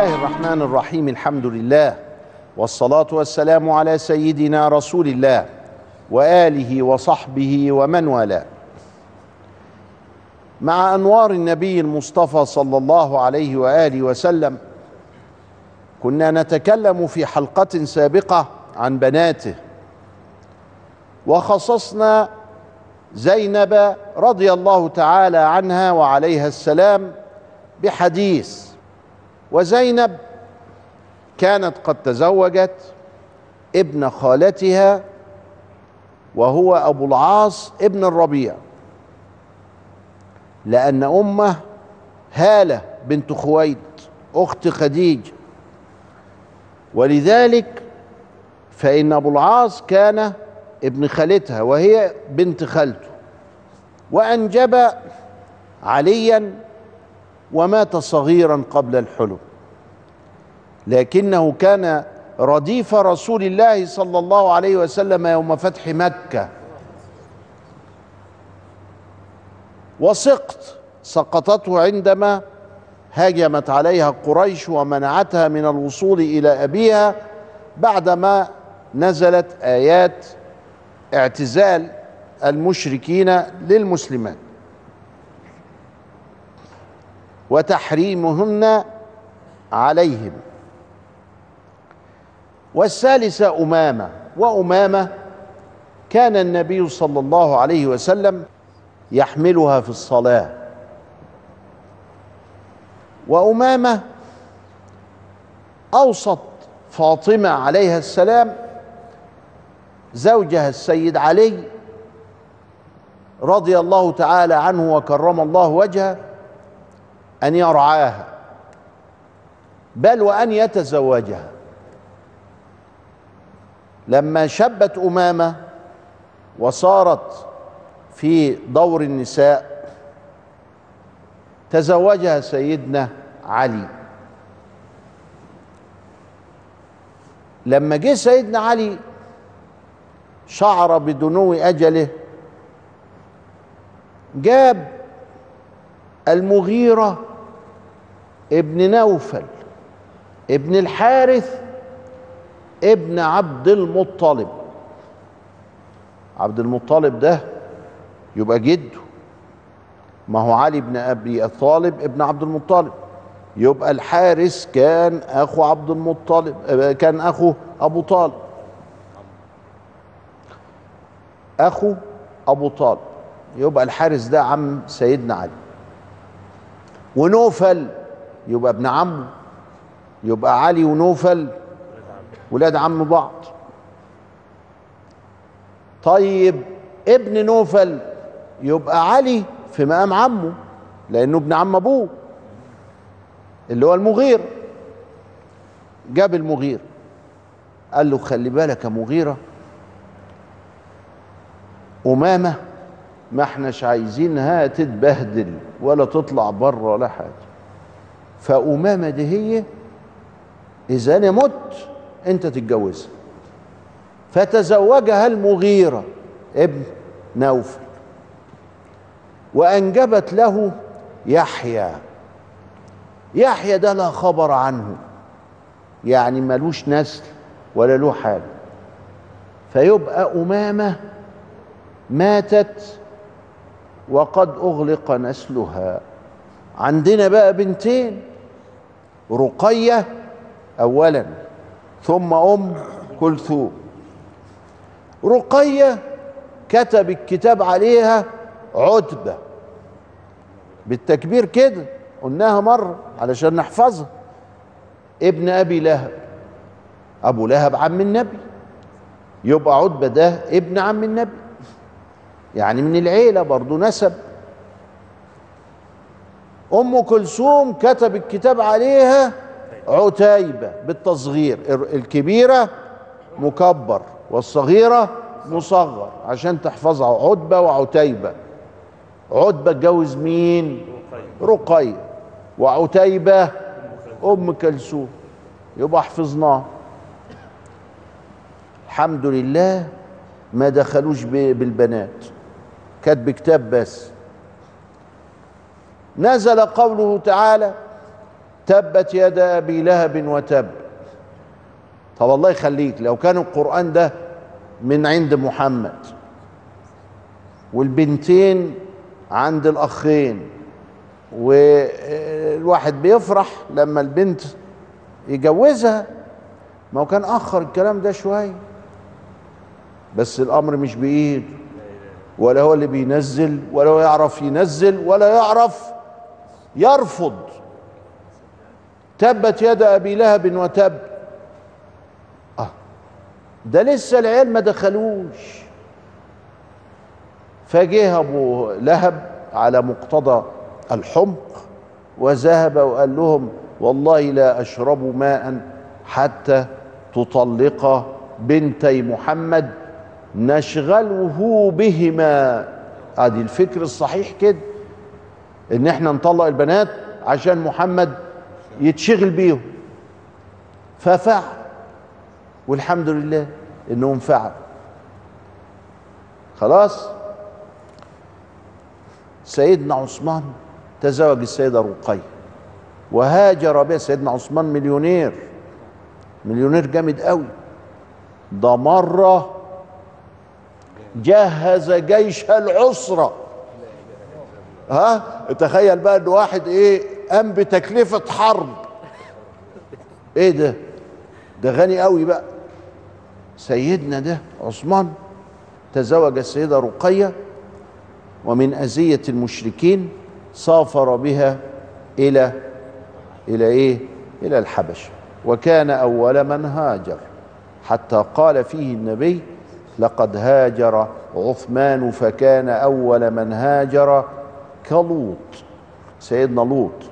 الله الرحمن الرحيم الحمد لله والصلاة والسلام على سيدنا رسول الله وآله وصحبه ومن والاه. مع أنوار النبي المصطفى صلى الله عليه وآله وسلم كنا نتكلم في حلقة سابقة عن بناته وخصصنا زينب رضي الله تعالى عنها وعليها السلام بحديث وزينب كانت قد تزوجت ابن خالتها وهو أبو العاص ابن الربيع لأن أمه هالة بنت خويلد أخت خديجه ولذلك فإن أبو العاص كان ابن خالتها وهي بنت خالته. وأنجب عليا ومات صغيرا قبل الحلم. لكنه كان رديف رسول الله صلى الله عليه وسلم يوم فتح مكة. وسقط سقطته عندما هاجمت عليها قريش ومنعتها من الوصول إلى أبيها بعدما نزلت آيات اعتزال المشركين للمسلمات وتحريمهن عليهم. والثالثة أمامة وأمامة كان النبي صلى الله عليه وسلم يحملها في الصلاة. وأمامة أوصت فاطمة عليها السلام زوجها السيد علي رضي الله تعالى عنه وكرم الله وجهه أن يرعاها بل وأن يتزوجها. لما شبت أمامة وصارت في دور النساء تزوجها سيدنا علي. لما جه سيدنا علي شعر بدنو أجله جاب المغيرة ابن نوفل ابن الحارث ابن عبد المطلب. عبد المطلب ده يبقى جده. ما هو علي بن أبي طالب ابن عبد المطلب. يبقى الحارث كان أخو عبد المطلب كان أخو أبو طالب. أخو أبو طالب. يبقى الحارث ده عم سيدنا علي. ونوفل يبقى ابن عمه. يبقى علي ونوفل ولاد عم بعض. طيب ابن نوفل يبقى علي في مقام عمه لأنه ابن عم أبوه اللي هو المغير. جاب المغير قال له خلي بالك يا مغيرة أمامة ما إحناش عايزينها تتبهدل ولا تطلع بره ولا حاجة. فأمامة دي هي إذا أنا مت أنت تتجوزها. فتزوجها المغيرة ابن نوفل. وأنجبت له يحيى. يحيى ده لا خبر عنه. يعني ملوش نسل ولا له حاجة. فيبقى أمامة ماتت وقد أغلق نسلها. عندنا بقى بنتين. رقية أولا. ثم أم كلثوم. رقية كتب الكتاب عليها عتبة. بالتكبير كده قلناها مرة علشان نحفظها. ابن أبي لهب. أبو لهب عم النبي. يبقى عتبة ده ابن عم النبي. يعني من العيلة برضو نسب. أم كلثوم كتب الكتاب عليها عتيبة بالتصغير. الكبيرة مكبر والصغيرة مصغر عشان تحفظها. عتبة وعتيبة. عتبة اتجوز مين؟ رقية. وعتيبة أم كلثوم. يبقى حفظناه الحمد لله ما دخلوش بالبنات. كاتب كتاب بس. نزل قوله تعالى تبت يد أبي لهب وتب. طب الله يخليك لو كان القرآن ده من عند محمد والبنتين عند الأخين والواحد بيفرح لما البنت يجوزها. ما هو كان آخر الكلام ده شوية. بس الأمر مش بايده ولا هو اللي بينزل ولا هو يعرف ينزل ولا يعرف يرفض. تبت يد أبي لهب وتب. آه. ده لسه العيال ما دخلوش. فجه أبو لهب على مقتضى الحمق وذهب وقال لهم والله لا أشرب ماء حتى تطلق بنتي محمد. نشغله بهما. ادي الفكر الصحيح كده إن إحنا نطلق البنات عشان محمد يتشغل بيهم. ففعل. والحمد لله إنهم فعل خلاص؟ سيدنا عثمان تزوج السيدة رقية. وهاجر بها سيدنا عثمان مليونير. مليونير جامد قوي. ده مرة جهز جيش العسرة. ها؟ تخيل بقى إن واحد إيه؟ قام بتكلفة حرب. إيه ده؟ ده غني قوي بقى. سيدنا ده عثمان تزوج السيدة رقية ومن أذية المشركين سافر بها إلى إلى إيه؟ إلى الحبشة. وكان أول من هاجر. حتى قال فيه النبي لقد هاجر عثمان فكان أول من هاجر كلوط. سيدنا لوط.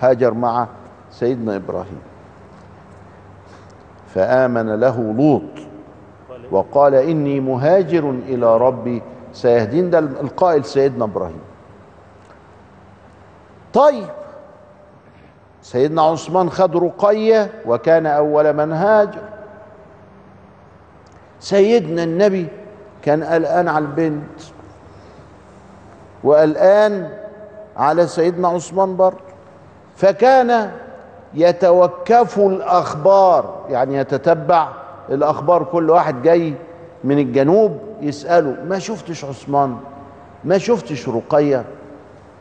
هاجر مع سيدنا إبراهيم. فآمن له لوط وقال إني مهاجر إلى ربي سيهدين ده القائل سيدنا إبراهيم. طيب سيدنا عثمان خد رقية وكان أول من هاجر. سيدنا النبي كان قلقان على البنت وقلقان على سيدنا عثمان برضه. فكان يتوكف الأخبار يعني يتتبع الأخبار كل واحد جاي من الجنوب يسأله ما شفتش عثمان؟ ما شفتش رقية؟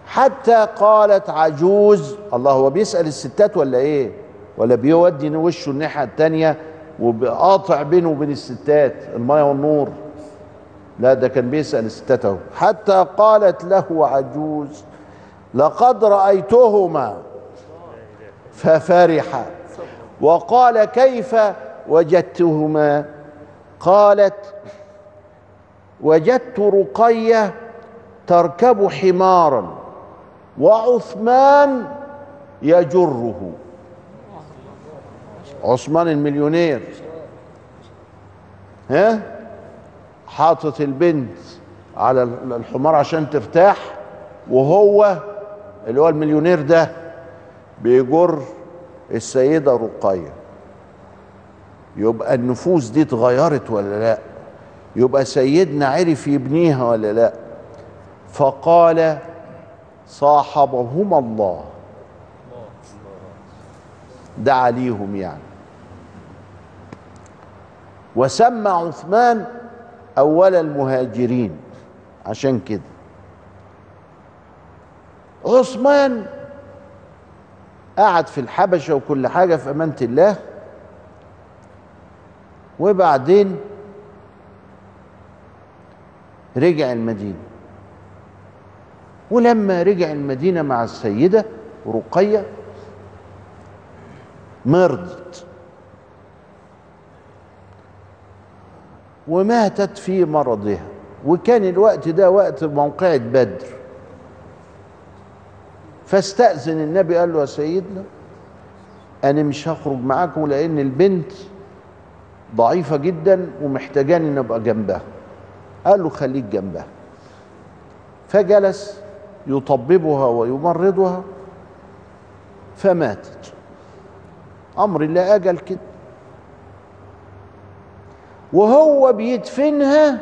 حتى قالت عجوز الله هو بيسأل الستات ولا إيه؟ ولا بيودي وشه الناحية التانية وبقاطع بينه وبين الستات الماء والنور. لا ده كان بيسأل الستات أهو. حتى قالت له عجوز لقد رأيتهما ففرح. وقال كيف وجدتهما؟ قالت وجدت رقية تركب حمارا وعثمان يجره. عثمان المليونير. ها؟ حاطط البنت على الحمار عشان ترتاح وهو اللي هو المليونير ده بيجر السيدة رقية. يبقى النفوس دي اتغيرت ولا لا؟ يبقى سيدنا عرف يبنيها ولا لا؟ فقال صاحبهما الله. دعا ليهم يعني. وسمى عثمان أول المهاجرين. عشان كده. عثمان قعد في الحبشة وكل حاجة في أمانة الله. وبعدين رجع المدينة. ولما رجع المدينة مع السيدة رقية مرضت. وماتت في مرضها. وكان الوقت ده وقت موقعة بدر. فاستأذن النبي قال له يا سيدنا أنا مش هخرج معاكم لأن البنت ضعيفة جدا ومحتاجاني إن أبقى جنبها. قال له خليك جنبها. فجلس يطببها ويمرضها فماتت. أمر الله أجل كده. وهو بيدفنها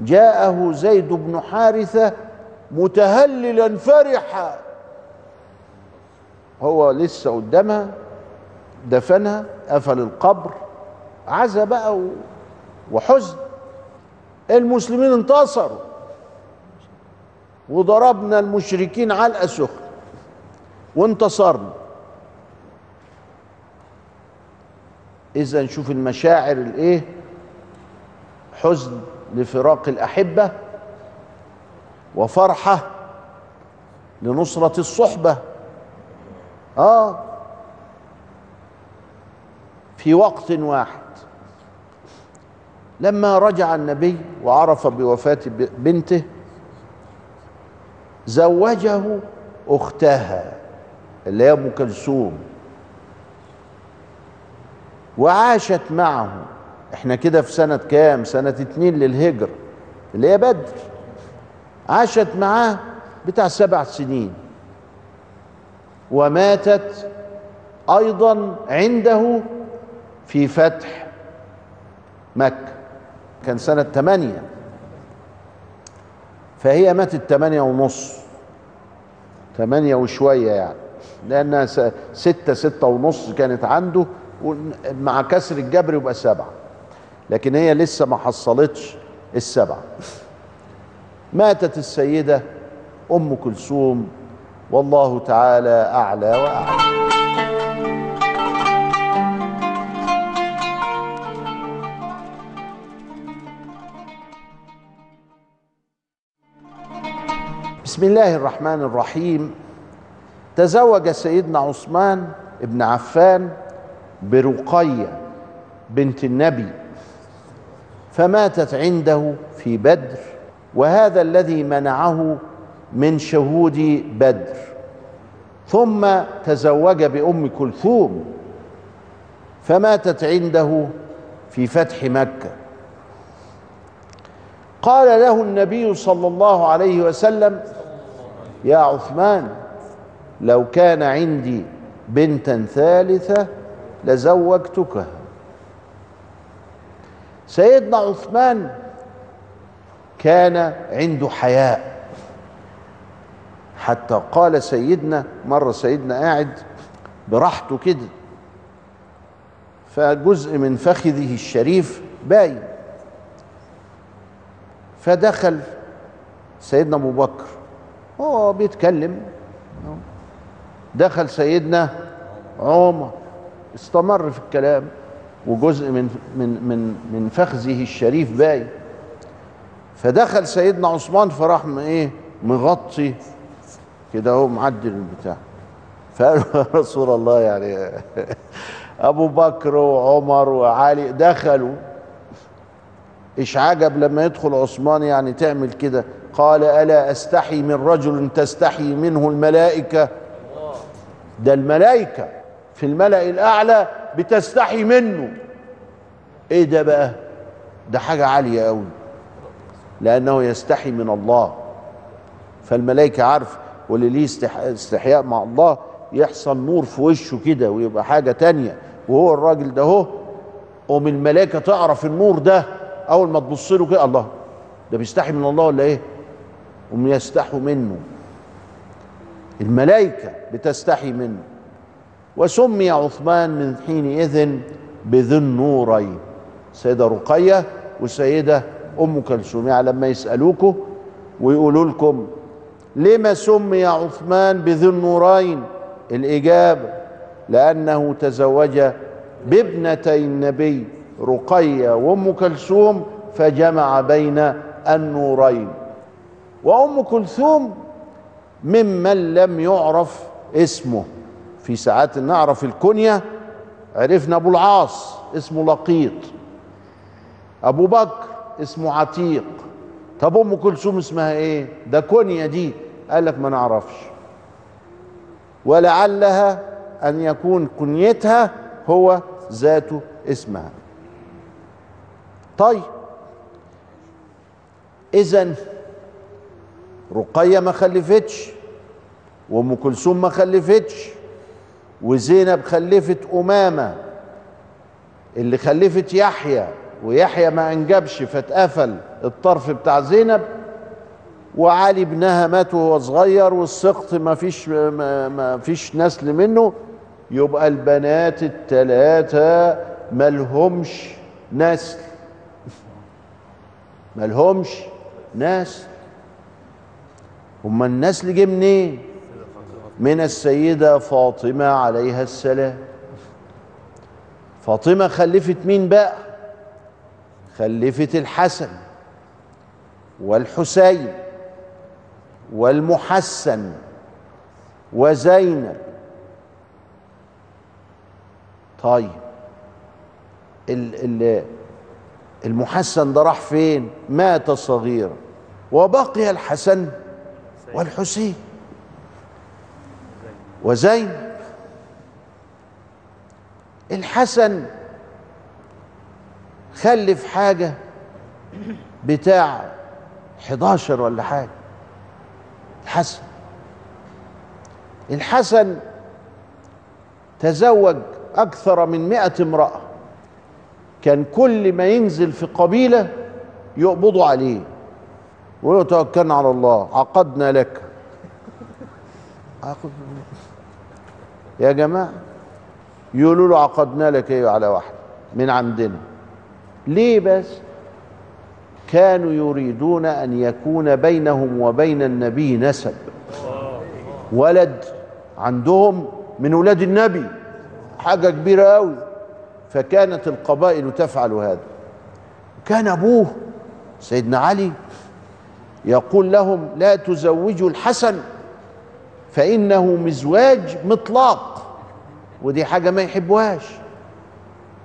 جاءه زيد بن حارثة متهللا فرحا. هو لسه قدامها دفنها قفل القبر عزا بقى وحزن. المسلمين انتصروا. وضربنا المشركين علقة سخنة. وانتصرنا. إذا نشوف المشاعر الإيه؟ حزن لفراق الأحبة. وفرحة لنصرة الصحبة. آه. في وقت واحد لما رجع النبي وعرف بوفاة ب- بنته زوجه أختها اللي هي أم كلثوم وعاشت معه. إحنا كده في سنة كام؟ سنة اتنين للهجرة اللي هي بدر. عاشت معاه بتاع سبع سنين. وماتت أيضا عنده في فتح مكة كان سنة تمانية. فهي ماتت تمانية ونص تمانية وشوية يعني. س- ستة ستة ونص كانت عنده مع كسر الجبر يبقى سبعة. لكن هي لسه ما حصلتش السبعة. ماتت السيدة أم كلثوم. والله تعالى أعلى وأعلى. بسم الله الرحمن الرحيم. تزوج سيدنا عثمان بن عفان برقية بنت النبي فماتت عنده في بدر. وهذا الذي منعه من شهود بدر. ثم تزوج بأم كلثوم فماتت عنده في فتح مكة. قال له النبي صلى الله عليه وسلم يا عثمان لو كان عندي بنتا ثالثة لزوجتكها. سيدنا عثمان كان عنده حياء. حتى قال سيدنا مرة سيدنا قاعد براحته كده. فجزء من فخذه الشريف باين. فدخل سيدنا أبو بكر. هو بيتكلم. دخل سيدنا عمر. استمر في الكلام. وجزء من من من من فخذه الشريف باين. فدخل سيدنا عثمان فراح إيه مغطي كده هو معدل البتاع. فقال له يا رسول الله يعني أبو بكر وعمر وعلي دخلوا. إيش عجب لما يدخل عثمان يعني تعمل كده؟ قال ألا أستحي من رجل تستحي منه الملائكة؟ ده الملائكة في الملأ الأعلى بتستحي منه. إيه ده بقى؟ ده حاجة عالية قوي لأنه يستحي من الله. فالملائكة عارف واللي ليه استح- استحياء مع الله يحصل نور في وشه كده ويبقى حاجة تانية. وهو الراجل ده هو قوم الملائكة تعرف النور ده أول ما تبص له كده الله ده بيستحي من الله ولا إيه؟ هم يستحوا منه. الملائكة بتستحي منه. وسمي عثمان من حينئذ بذي النورين سيدة رقية وسيدة أم كلثوم. يعني لما يسالوكوا ويقولوا لكم لما سمي عثمان بذي النورين؟ الإجابة لأنه تزوج بابنتي النبي رقية وأم كلثوم فجمع بين النورين. وأم كلثوم ممن لم يعرف اسمه. في ساعات نعرف الكنية عرفنا أبو العاص اسمه لقيط. أبو بكر اسمه عتيق. طب أم كلثوم اسمها إيه؟ ده كنيه دي. قال لك ما نعرفش. ولعلها أن يكون كنيتها هو ذات اسمها. طيب. اذا رقية ما خلفتش وأم كلثوم ما خلفتش وزينب خلفت أمامة اللي خلفت يحيى ويحيى ما انجبش فاتقفل الطرف بتاع زينب وعلي ابنها مات وهو صغير والسقط ما فيش ما, فيش نسل منه. يبقى البنات الثلاثة ملهمش نسل. ملهمش نسل. هما النسل جه منين؟ من السيدة فاطمة عليها السلام. فاطمة خلفت مين بقى؟ خلفت الحسن والحسين والمحسن وزينب. طيب ال ال المحسن ده راح فين؟ مات صغيرا وبقي الحسن والحسين وزينب. الحسن خلف حاجة بتاع 11 ولا حاجة. الحسن. الحسن تزوج أكثر من مئة امرأة. كان كل ما ينزل في قبيلة يقبضوا عليه. ويقولوا توكلنا على الله عقدنا لك. يا جماعة يقولوا له عقدنا لك إيه على واحد من عندنا. ليه بس؟ كانوا يريدون أن يكون بينهم وبين النبي نسب. ولد عندهم من ولاد النبي حاجة كبيرة قوي فكانت القبائل تفعل هذا. كان أبوه سيدنا علي يقول لهم لا تزوجوا الحسن فإنه مزواج مطلاق ودي حاجة ما يحبوهاش.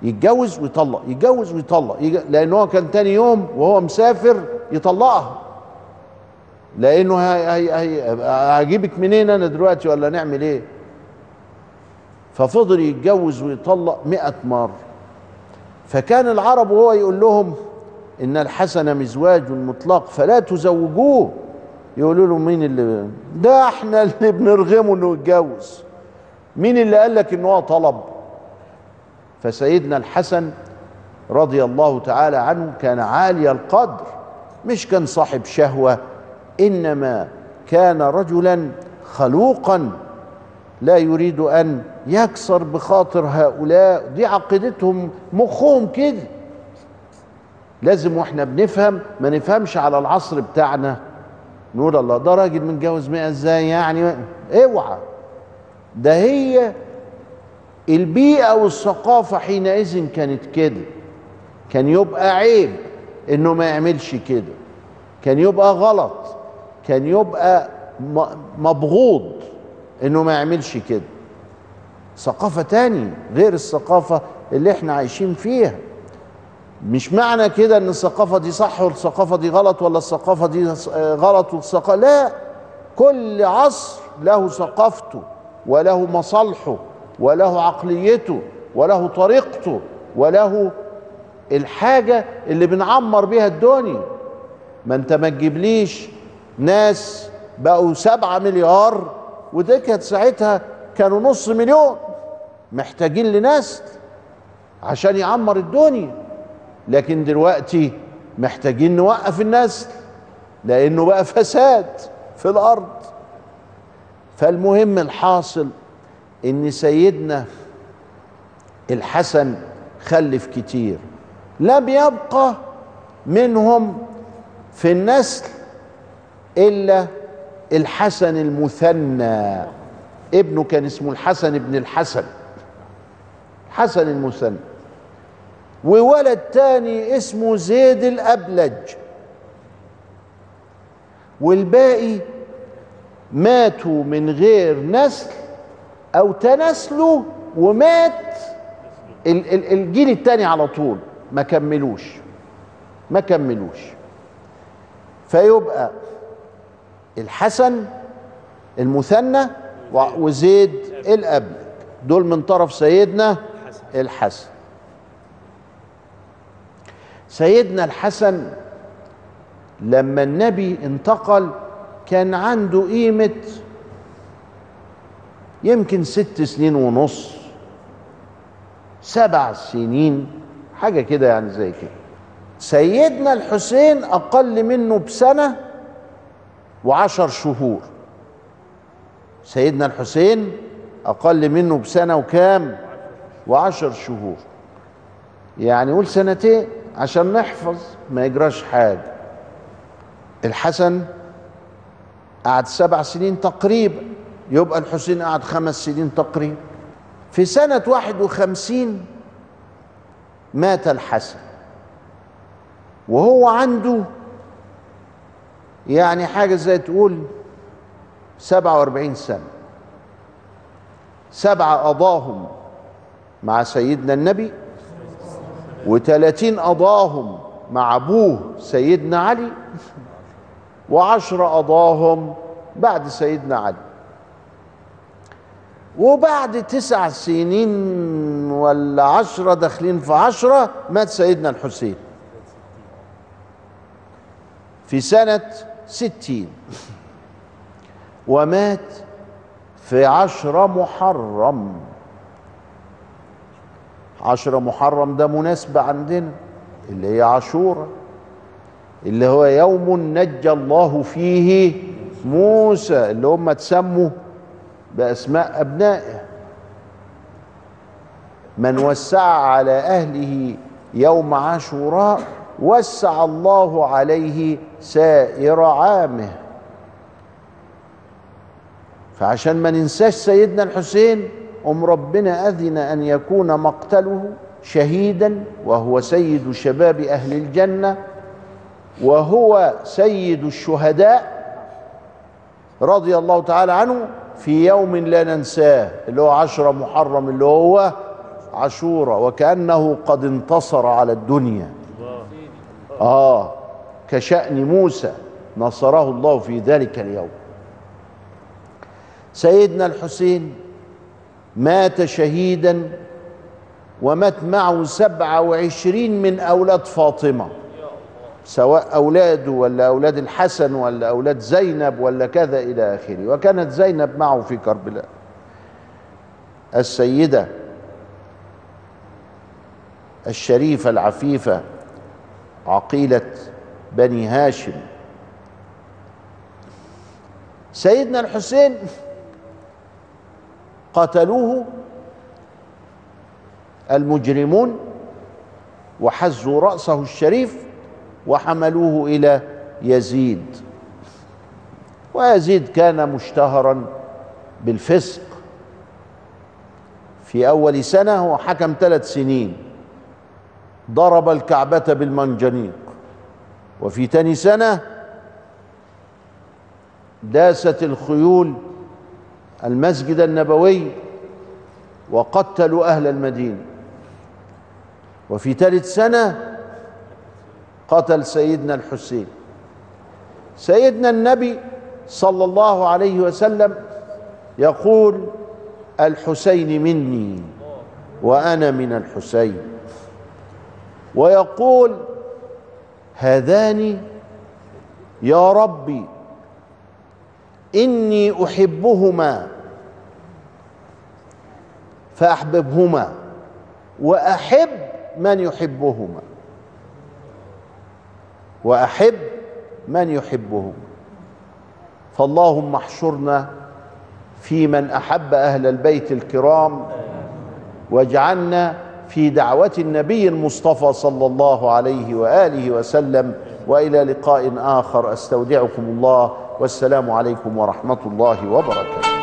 يتجوز ويطلق يتجوز ويطلق. لأن هو كان تاني يوم وهو مسافر يطلقها. لأنه. هجيبك منين أنا دلوقتي ولا نعمل إيه؟ ففضل يتجوز ويطلق مئة مرة. فكان العرب وهو يقول لهم إن الحسن مزواج مطلق فلا تزوجوه. يقولوا له مين اللي ده إحنا اللي بنرغمه إنه يتجوز. مين اللي قال لك إن هو طلب؟ فسيدنا الحسن رضي الله تعالى عنه كان عالي القدر مش كان صاحب شهوة إنما كان رجلا خلوقا لا يريد أن يكسر بخاطر هؤلاء دي عقيدتهم مخهم كده. لازم وإحنا بنفهم ما نفهمش على العصر بتاعنا. نقول الله ده راجل متجوز مئة إزاي يعني؟ أوعى. ده هي البيئة والثقافة حينئذ كانت كده. كان يبقى عيب إنه ما يعملش كده. كان يبقى غلط. كان يبقى مبغوض إنه ما يعملش كده. ثقافة تاني غير الثقافة اللي إحنا عايشين فيها. مش معنى كده إن الثقافة دي صح والثقافة دي غلط ولا الثقافة دي غلط والثقافة لا. كل عصر له ثقافته وله مصالحه. وله عقليته وله طريقته وله الحاجة اللي بنعمر بيها الدنيا. ما انت ما تجيبليش ناس بقوا سبعة مليار وده كانت ساعتها كانوا نص مليون. محتاجين لناس عشان يعمر الدنيا. لكن دلوقتي محتاجين نوقف النسل لأنه بقى فساد في الأرض. فالمهم الحاصل إن سيدنا الحسن خلف كتير لم يبقى منهم في النسل إلا الحسن المثنى. ابنه كان اسمه الحسن ابن الحسن. حسن المثنى. وولد تاني اسمه زيد الأبلج. والباقي ماتوا من غير نسل أو تناسلوا ومات الجيل التاني على طول. ما كملوش. ما كملوش. فيبقى الحسن المثنى وزيد الأبلج دول من طرف سيدنا الحسن. سيدنا الحسن لما النبي انتقل كان عنده قيمة يمكن ست سنين ونص سبع سنين حاجة كده يعني زي كده. سيدنا الحسين أقل منه بسنة وعشر شهور. سيدنا الحسين أقل منه بسنة وكام؟ وعشر شهور. يعني قول سنتين عشان نحفظ ما يجراش حاجة. الحسن قعد سبع سنين تقريبا. يبقى الحسين قعد خمس سنين تقريبا. في سنة واحد وخمسين مات الحسن. وهو عنده يعني حاجة زي تقول سبعة وأربعين سنة. سبعة قضاهم مع سيدنا النبي وثلاثين قضاهم مع أبوه سيدنا علي وعشرة قضاهم بعد سيدنا علي. وبعد تسع سنين ولا عشرة داخلين في عشرة مات سيدنا الحسين. في سنة ستين. ومات في عشرة محرم. عشرة محرم ده مناسبة عندنا اللي هي عاشورة اللي هو يوم نجى الله فيه موسى اللي هم تسموا بأسماء أبنائه. من وسع على أهله يوم عاشوراء وسع الله عليه سائر عامه. فعشان ما ننساش سيدنا الحسين أم ربنا أذن أن يكون مقتله شهيدا وهو سيد شباب أهل الجنة وهو سيد الشهداء رضي الله تعالى عنه. في يوم لا ننساه اللي هو عشرة محرم اللي هو عاشورا وكأنه قد انتصر على الدنيا. آه كشأن موسى نصره الله في ذلك اليوم. سيدنا الحسين مات شهيدا ومات معه سبعة وعشرين من أولاد فاطمة. سواء أولاده ولا أولاد الحسن ولا أولاد زينب ولا كذا إلى آخره. وكانت زينب معه في كربلاء. السيدة الشريفة العفيفة عقيلة بني هاشم. سيدنا الحسين قتلوه المجرمون وحزوا رأسه الشريف وحملوه إلى يزيد. ويزيد كان مشتهرا بالفسق. في أول سنة هو حكم ثلاث سنين. ضرب الكعبة بالمنجنيق. وفي تاني سنة داست الخيول المسجد النبوي وقتلوا أهل المدينة. وفي ثالث سنة قتل سيدنا الحسين. سيدنا النبي صلى الله عليه وسلم يقول الحسين مني وأنا من الحسين ويقول هذان يا ربي إني أحبهما فأحببهما وأحب من يحبهما وأحب من يحبهما فاللهم احشرنا في من أحب أهل البيت الكرام واجعلنا في دعوة النبي المصطفى صلى الله عليه وآله وسلم. وإلى لقاء آخر أستودعكم الله والسلام عليكم ورحمة الله وبركاته.